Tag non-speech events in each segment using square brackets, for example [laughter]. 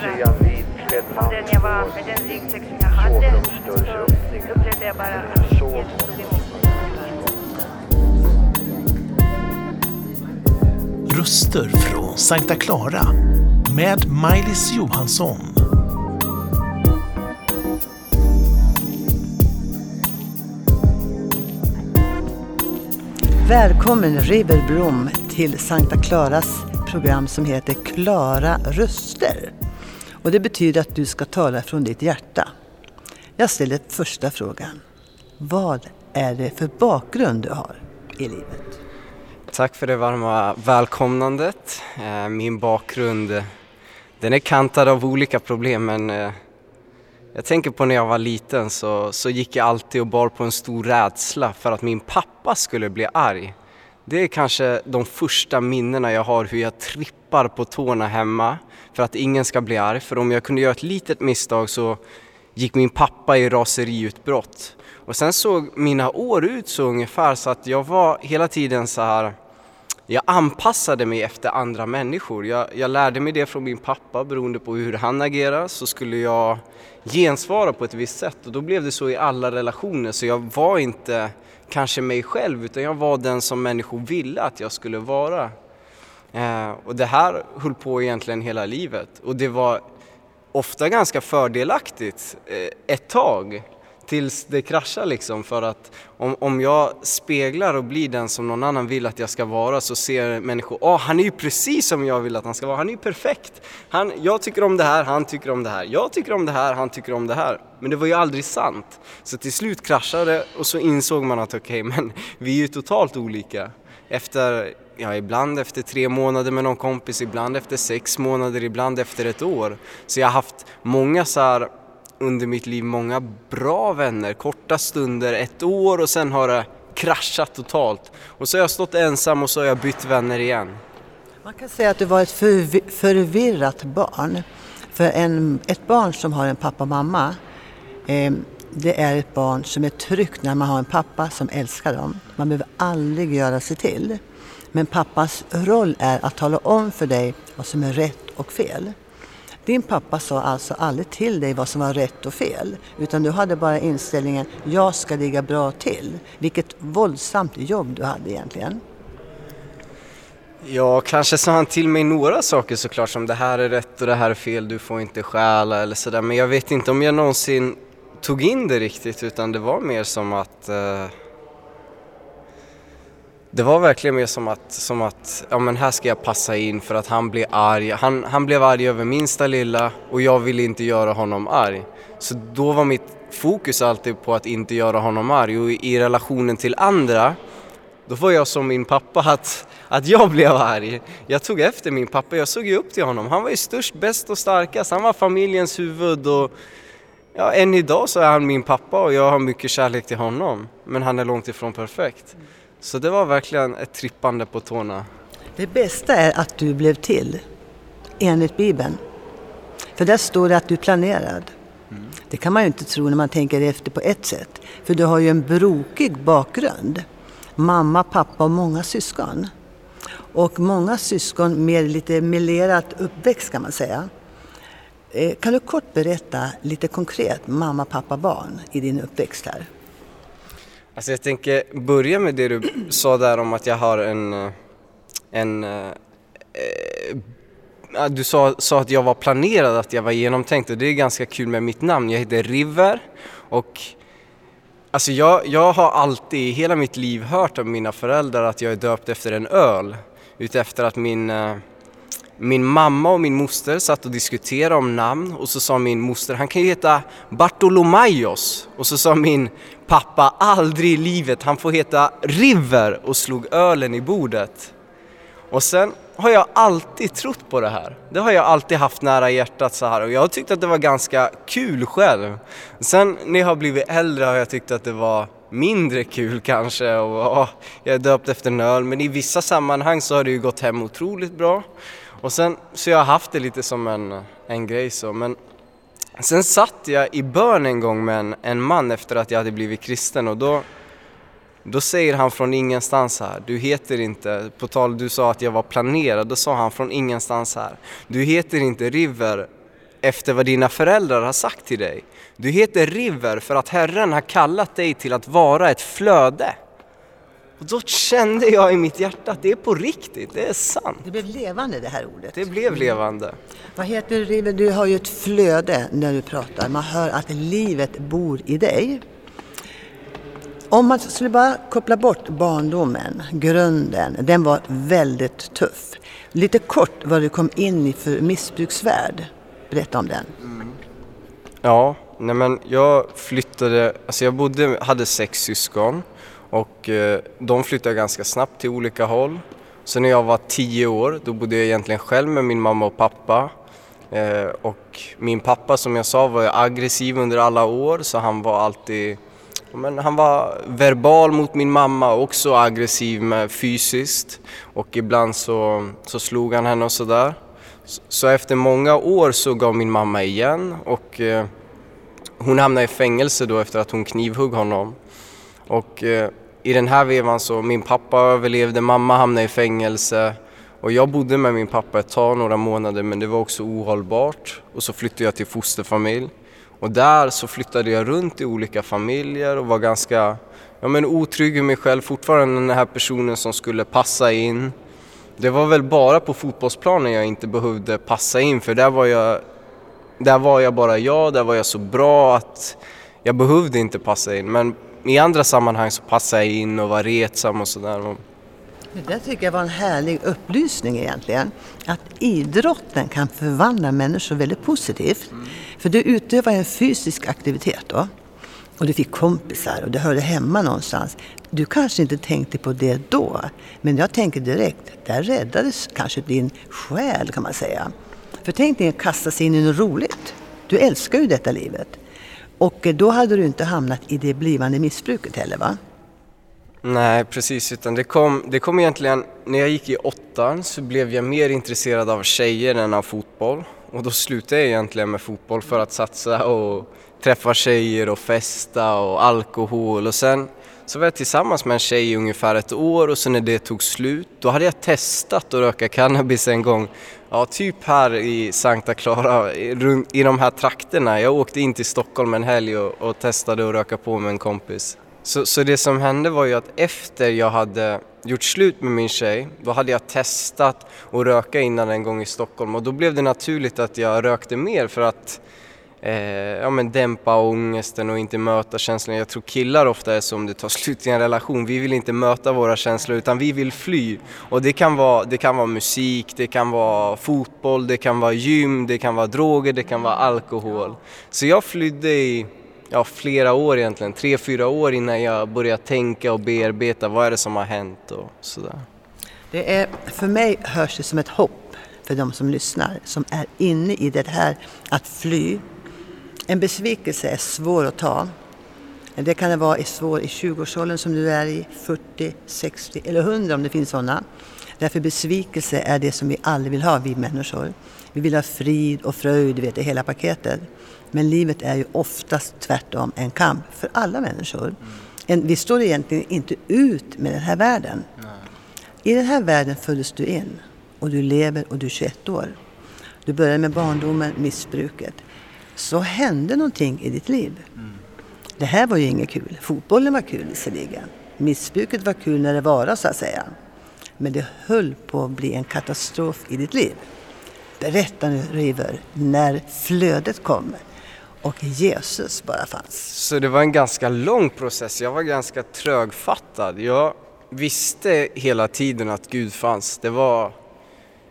reagera på den jag var med den ryggsäck som jag hade. Så upplevde jag bara att Jesus tog emot mig. Röster från Sankta Clara med Maj-Lis Johansson. Välkommen River Blom till Sankta Claras program som heter Klara röster. Och det betyder att du ska tala från ditt hjärta. Jag ställer första frågan. Vad är det för bakgrund du har i livet? Tack för det varma välkomnandet. Eh, min bakgrund den är kantad av olika problem men eh, jag tänker på när jag var liten så, så gick jag alltid och bar på en stor rädsla för att min pappa skulle bli arg. Det är kanske de första minnena jag har hur jag trippar på tårna hemma för att ingen ska bli arg. För om jag kunde göra ett litet misstag så gick min pappa i raseriutbrott. Och sen såg mina år ut så ungefär så att jag var hela tiden så här jag anpassade mig efter andra människor. Jag, jag, lärde mig det från min pappa beroende på hur han agerar så skulle jag gensvara på ett visst sätt och då blev det så i alla relationer så jag var inte kanske mig själv utan jag var den som människor ville att jag skulle vara. Eh, och det här höll på egentligen hela livet och det var ofta ganska fördelaktigt eh, ett tag tills det kraschar liksom för att om, om jag speglar och blir den som någon annan vill att jag ska vara så ser människor, åh oh, han är ju precis som jag vill att han ska vara, han är ju perfekt. Han, jag tycker om det här, han tycker om det här, jag tycker om det här, han tycker om det här. Men det var ju aldrig sant. Så till slut kraschade och så insåg man att okej, okay, men vi är ju totalt olika. Efter, ja ibland efter tre månader med någon kompis, ibland efter sex månader, ibland efter ett år. Så jag har haft många så här under mitt liv många bra vänner, korta stunder, ett år och sen har det kraschat totalt. Och så har jag stått ensam och så har jag bytt vänner igen. Man kan säga att du var ett förvirrat barn. För en, ett barn som har en pappa och mamma, eh, det är ett barn som är tryggt när man har en pappa som älskar dem. Man behöver aldrig göra sig till. Men pappas roll är att tala om för dig vad som är rätt och fel. Din pappa sa alltså aldrig till dig vad som var rätt och fel, utan du hade bara inställningen jag ska ligga bra till. Vilket våldsamt jobb du hade egentligen. Ja, kanske sa han till mig några saker såklart som det här är rätt och det här är fel, du får inte stjäla eller sådär. Men jag vet inte om jag någonsin tog in det riktigt utan det var mer som att eh, det var verkligen mer som att, som att, ja men här ska jag passa in för att han blir arg. Han, han blev arg över minsta lilla och jag ville inte göra honom arg. Så då var mitt fokus alltid på att inte göra honom arg och i relationen till andra, då var jag som min pappa att, att jag blev arg. Jag tog efter min pappa, jag såg ju upp till honom. Han var ju störst, bäst och starkast, han var familjens huvud och ja, än idag så är han min pappa och jag har mycket kärlek till honom. Men han är långt ifrån perfekt. Så det var verkligen ett trippande på tårna. Det bästa är att du blev till, enligt Bibeln. För där står det att du är planerad. Mm. Det kan man ju inte tro när man tänker efter på ett sätt. För du har ju en brokig bakgrund. Mamma, pappa och många syskon. Och många syskon med lite melerat uppväxt kan man säga. Eh, kan du kort berätta lite konkret mamma, pappa, barn i din uppväxt här? Alltså jag tänker börja med det du sa där om att jag har en... Eh, en eh, eh du sa, sa att jag var planerad, att jag var genomtänkt och det är ganska kul med mitt namn. Jag heter River och alltså jag, jag har alltid i hela mitt liv hört av mina föräldrar att jag är döpt efter en öl. Utefter att min, eh, min mamma och min moster satt och diskuterade om namn och så sa min moster, han kan ju heta Bartolomaios. Och så sa min pappa, aldrig i livet, han får heta River och slog ölen i bordet. Och sen har jag alltid trott på det här. Det har jag alltid haft nära hjärtat så här och jag har tyckt att det var ganska kul själv. Sen när jag har blivit äldre har jag tyckt att det var mindre kul kanske och åh, jag är döpt efter en öl men i vissa sammanhang så har det ju gått hem otroligt bra. Och sen så jag har haft det lite som en, en grej så men Sen satt jag i bön en gång med en, en man efter att jag hade blivit kristen och då, då säger han från ingenstans här, du heter inte, på tal du sa att jag var planerad, då sa han från ingenstans här, du heter inte River efter vad dina föräldrar har sagt till dig. Du heter River för att Herren har kallat dig till att vara ett flöde. Och då kände jag i mitt hjärta att det är på riktigt, det är sant. Det blev levande det här ordet. Det blev levande. Vad heter det? Du har ju ett flöde när du pratar. Man hör att livet bor i dig. Om man skulle bara koppla bort barndomen, grunden, den var väldigt tuff. Lite kort vad du kom in i för missbruksvärld. Berätta om den. Ja, nej men jag flyttade, alltså jag bodde, hade sex syskon och eh, de flyttade ganska snabbt till olika håll. Så när jag var tio år, då bodde jag egentligen själv med min mamma och pappa. Eh, och min pappa som jag sa var aggressiv under alla år så han var alltid men han var verbal mot min mamma och också aggressiv med fysiskt och ibland så, så slog han henne och sådär. Så, så efter många år så gav min mamma igen och eh, hon hamnade i fängelse då efter att hon knivhugg honom. Och eh, i den här vevan så, min pappa överlevde, mamma hamnade i fängelse och jag bodde med min pappa ett tag, några månader, men det var också ohållbart. Och så flyttade jag till fosterfamilj. Och där så flyttade jag runt i olika familjer och var ganska ja, men otrygg i mig själv, fortfarande den här personen som skulle passa in. Det var väl bara på fotbollsplanen jag inte behövde passa in för där var jag, där var jag bara jag, där var jag så bra att jag behövde inte passa in. Men i andra sammanhang så passade jag in och var retsam och sådär. Det där tycker jag var en härlig upplysning egentligen. Att idrotten kan förvandla människor väldigt positivt. Mm. För du utövar en fysisk aktivitet då. Och du fick kompisar och du hörde hemma någonstans. Du kanske inte tänkte på det då. Men jag tänker direkt, där räddades kanske din själ kan man säga. För tänk dig att kasta sig in i något roligt. Du älskar ju detta livet. Och eh, då hade du inte hamnat i det blivande missbruket heller va? Nej, precis. Utan det, kom, det kom egentligen, när jag gick i åttan så blev jag mer intresserad av tjejer än av fotboll. Och då slutade jag egentligen med fotboll för att satsa och träffa tjejer och festa och alkohol. Och sen så var jag tillsammans med en tjej i ungefär ett år och sen när det tog slut, då hade jag testat att röka cannabis en gång. Ja, typ här i Santa Clara, i, i de här trakterna. Jag åkte in till Stockholm en helg och, och testade att röka på med en kompis. Så, så det som hände var ju att efter jag hade gjort slut med min tjej, då hade jag testat att röka innan en gång i Stockholm och då blev det naturligt att jag rökte mer för att eh, ja, men dämpa ångesten och inte möta känslorna. Jag tror killar ofta är så om det tar slut i en relation, vi vill inte möta våra känslor utan vi vill fly. Och det kan vara, det kan vara musik, det kan vara fotboll, det kan vara gym, det kan vara droger, det kan vara alkohol. Så jag flydde i ja, flera år egentligen, tre, fyra år innan jag började tänka och bearbeta vad är det som har hänt och sådär. Det är, för mig hörs det som ett hopp för de som lyssnar, som är inne i det här att fly. En besvikelse är svår att ta. Det kan vara svår i 20-årsåldern som du är i, 40, 60 eller 100 om det finns sådana. Därför besvikelse är det som vi aldrig vill ha, vi människor. Vi vill ha frid och fröjd, vet, det hela paketet. Men livet är ju oftast tvärtom en kamp för alla människor. En, vi står egentligen inte ut med den här världen. I den här världen föddes du in och du lever och du är 21 år. Du började med barndomen, missbruket. Så hände någonting i ditt liv. Det här var ju inget kul. Fotbollen var kul visserligen. Missbruket var kul när det var så att säga. Men det höll på att bli en katastrof i ditt liv. Berätta nu River, när flödet kom och Jesus bara fanns. Så det var en ganska lång process. Jag var ganska trögfattad. Jag visste hela tiden att Gud fanns. Det var...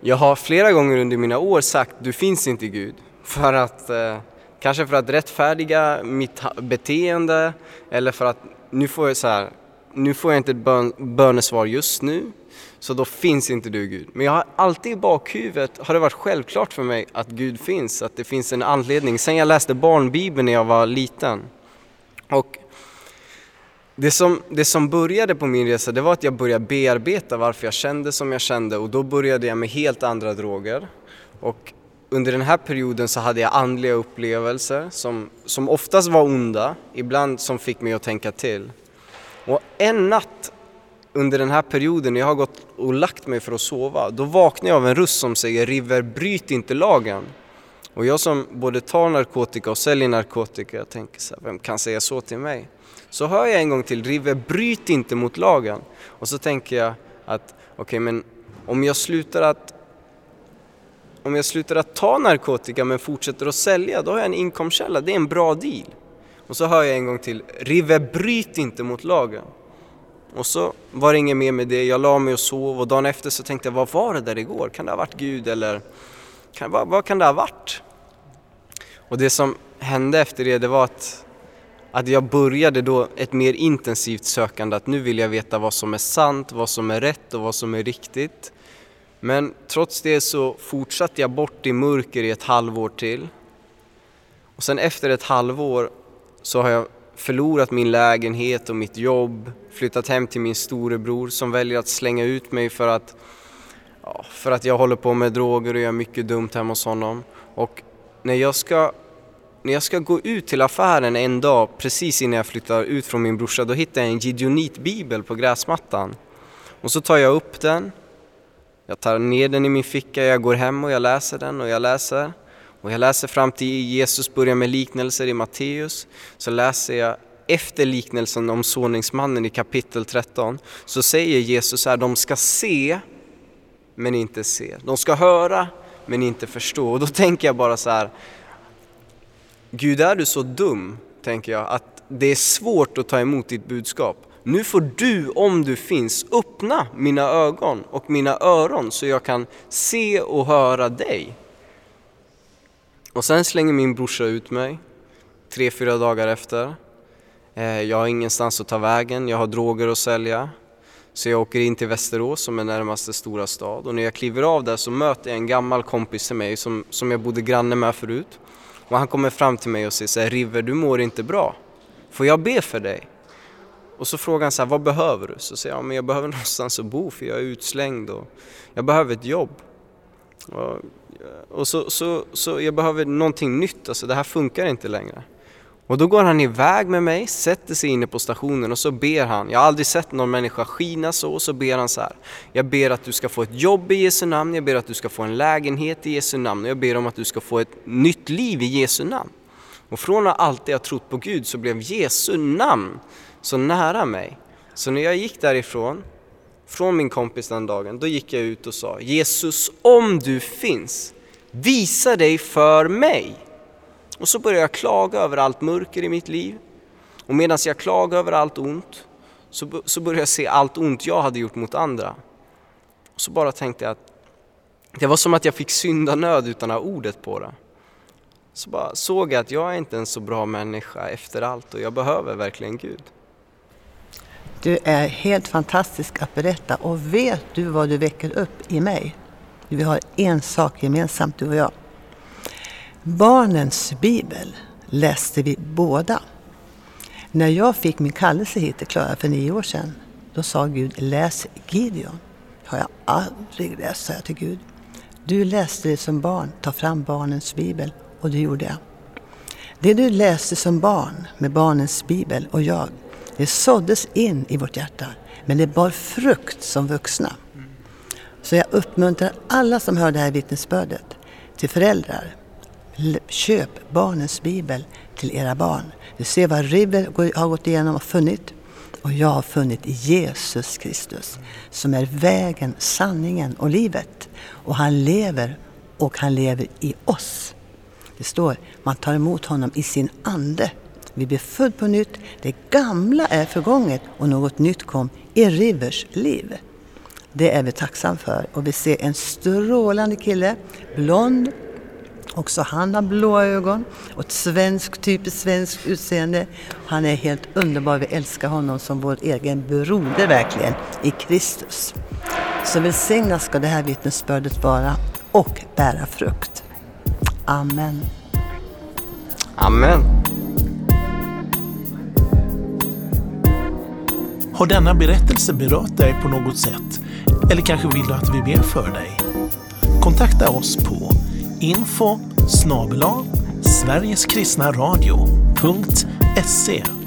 Jag har flera gånger under mina år sagt du finns inte Gud. För att, eh, kanske för att rättfärdiga mitt beteende eller för att nu får jag så här, nu får jag inte ett bön, bönesvar just nu så då finns inte du Gud. Men jag har alltid i bakhuvudet, har det varit självklart för mig att Gud finns, att det finns en anledning. Sen jag läste barnbibeln när jag var liten. Och det som, det som började på min resa det var att jag började bearbeta varför jag kände som jag kände och då började jag med helt andra droger. Och under den här perioden så hade jag andliga upplevelser som, som oftast var onda, ibland som fick mig att tänka till. Och en natt under den här perioden när jag har gått och lagt mig för att sova, då vaknar jag av en röst som säger River, bryt inte lagen. Och jag som både tar narkotika och säljer narkotika, jag tänker så här, vem kan säga så till mig? Så hör jag en gång till, ”River, bryt inte mot lagen. Och så tänker jag att, okej okay, men om jag slutar att om jag slutar att ta narkotika men fortsätter att sälja, då har jag en inkomstkälla. Det är en bra deal. Och så hör jag en gång till, Rive, bryt inte mot lagen. Och så var det inget mer med det, jag la mig och sov och dagen efter så tänkte jag, vad var det där igår? Kan det ha varit Gud eller kan, vad, vad kan det ha varit? Och det som hände efter det, det var att, att jag började då ett mer intensivt sökande, att nu vill jag veta vad som är sant, vad som är rätt och vad som är riktigt. Men trots det så fortsatte jag bort i mörker i ett halvår till. Och sen efter ett halvår så har jag förlorat min lägenhet och mitt jobb, flyttat hem till min storebror som väljer att slänga ut mig för att, ja, för att jag håller på med droger och gör mycket dumt hemma hos honom. Och när jag ska när jag ska gå ut till affären en dag precis innan jag flyttar ut från min brorsa då hittar jag en Gideonit-bibel på gräsmattan. Och så tar jag upp den, jag tar ner den i min ficka, jag går hem och jag läser den och jag läser. Och jag läser fram till Jesus börjar med liknelser i Matteus. Så läser jag efter liknelsen om såningsmannen i kapitel 13 så säger Jesus här, de ska se men inte se. De ska höra men inte förstå. Och då tänker jag bara så här, Gud är du så dum, tänker jag, att det är svårt att ta emot ditt budskap. Nu får du, om du finns, öppna mina ögon och mina öron så jag kan se och höra dig. Och sen slänger min brorsa ut mig, tre, fyra dagar efter. Eh, jag har ingenstans att ta vägen, jag har droger att sälja. Så jag åker in till Västerås som är närmaste stora stad och när jag kliver av där så möter jag en gammal kompis till mig som, som jag bodde granne med förut. Och han kommer fram till mig och säger så här, River du mår inte bra. Får jag be för dig? Och så frågar han så här, vad behöver du? Så säger jag, men jag behöver [laughs] någonstans att bo för jag är utslängd och jag behöver ett jobb. Och, och så, så, så jag behöver någonting nytt, alltså det här funkar inte längre. Och då går han iväg med mig, sätter sig inne på stationen och så ber han. Jag har aldrig sett någon människa skina så, och så ber han så här. Jag ber att du ska få ett jobb i Jesu namn, jag ber att du ska få en lägenhet i Jesu namn och jag ber om att du ska få ett nytt liv i Jesu namn. Och från att alltid ha trott på Gud så blev Jesu namn så nära mig. Så när jag gick därifrån, från min kompis den dagen, då gick jag ut och sa Jesus, om du finns, visa dig för mig. Och så började jag klaga över allt mörker i mitt liv. Och medan jag klagade över allt ont så, så började jag se allt ont jag hade gjort mot andra. Och så bara tänkte jag att det var som att jag fick syndanöd utan att ha ordet på det. Så bara såg jag att jag är inte en så bra människa efter allt och jag behöver verkligen Gud. Du är helt fantastisk att berätta och vet du vad du väcker upp i mig? Vi har en sak gemensamt du och jag. Barnens bibel läste vi båda. När jag fick min kallelse hit till Klara för nio år sedan, då sa Gud läs Gideon. har jag aldrig läst, sa jag till Gud. Du läste det som barn, ta fram barnens bibel. Och det gjorde jag. Det du läste som barn med barnens bibel och jag, det såddes in i vårt hjärta. Men det bar frukt som vuxna. Så jag uppmuntrar alla som hör det här vittnesbördet till föräldrar, Köp barnens bibel till era barn. Du ser vad River har gått igenom och funnit. Och jag har funnit Jesus Kristus som är vägen, sanningen och livet. Och han lever och han lever i oss. Det står, man tar emot honom i sin ande. Vi blir född på nytt, det gamla är förgånget och något nytt kom i Rivers liv. Det är vi tacksamma för och vi ser en strålande kille, blond, Också han har blåa ögon och ett svensk, typiskt svenskt utseende. Han är helt underbar. Vi älskar honom som vår egen broder verkligen i Kristus. Så välsignat ska det här vittnesbördet vara och bära frukt. Amen. Amen. Har denna berättelse berört dig på något sätt? Eller kanske vill du att vi ber för dig? Kontakta oss på info snabel-a Sverigeskristnaradio.se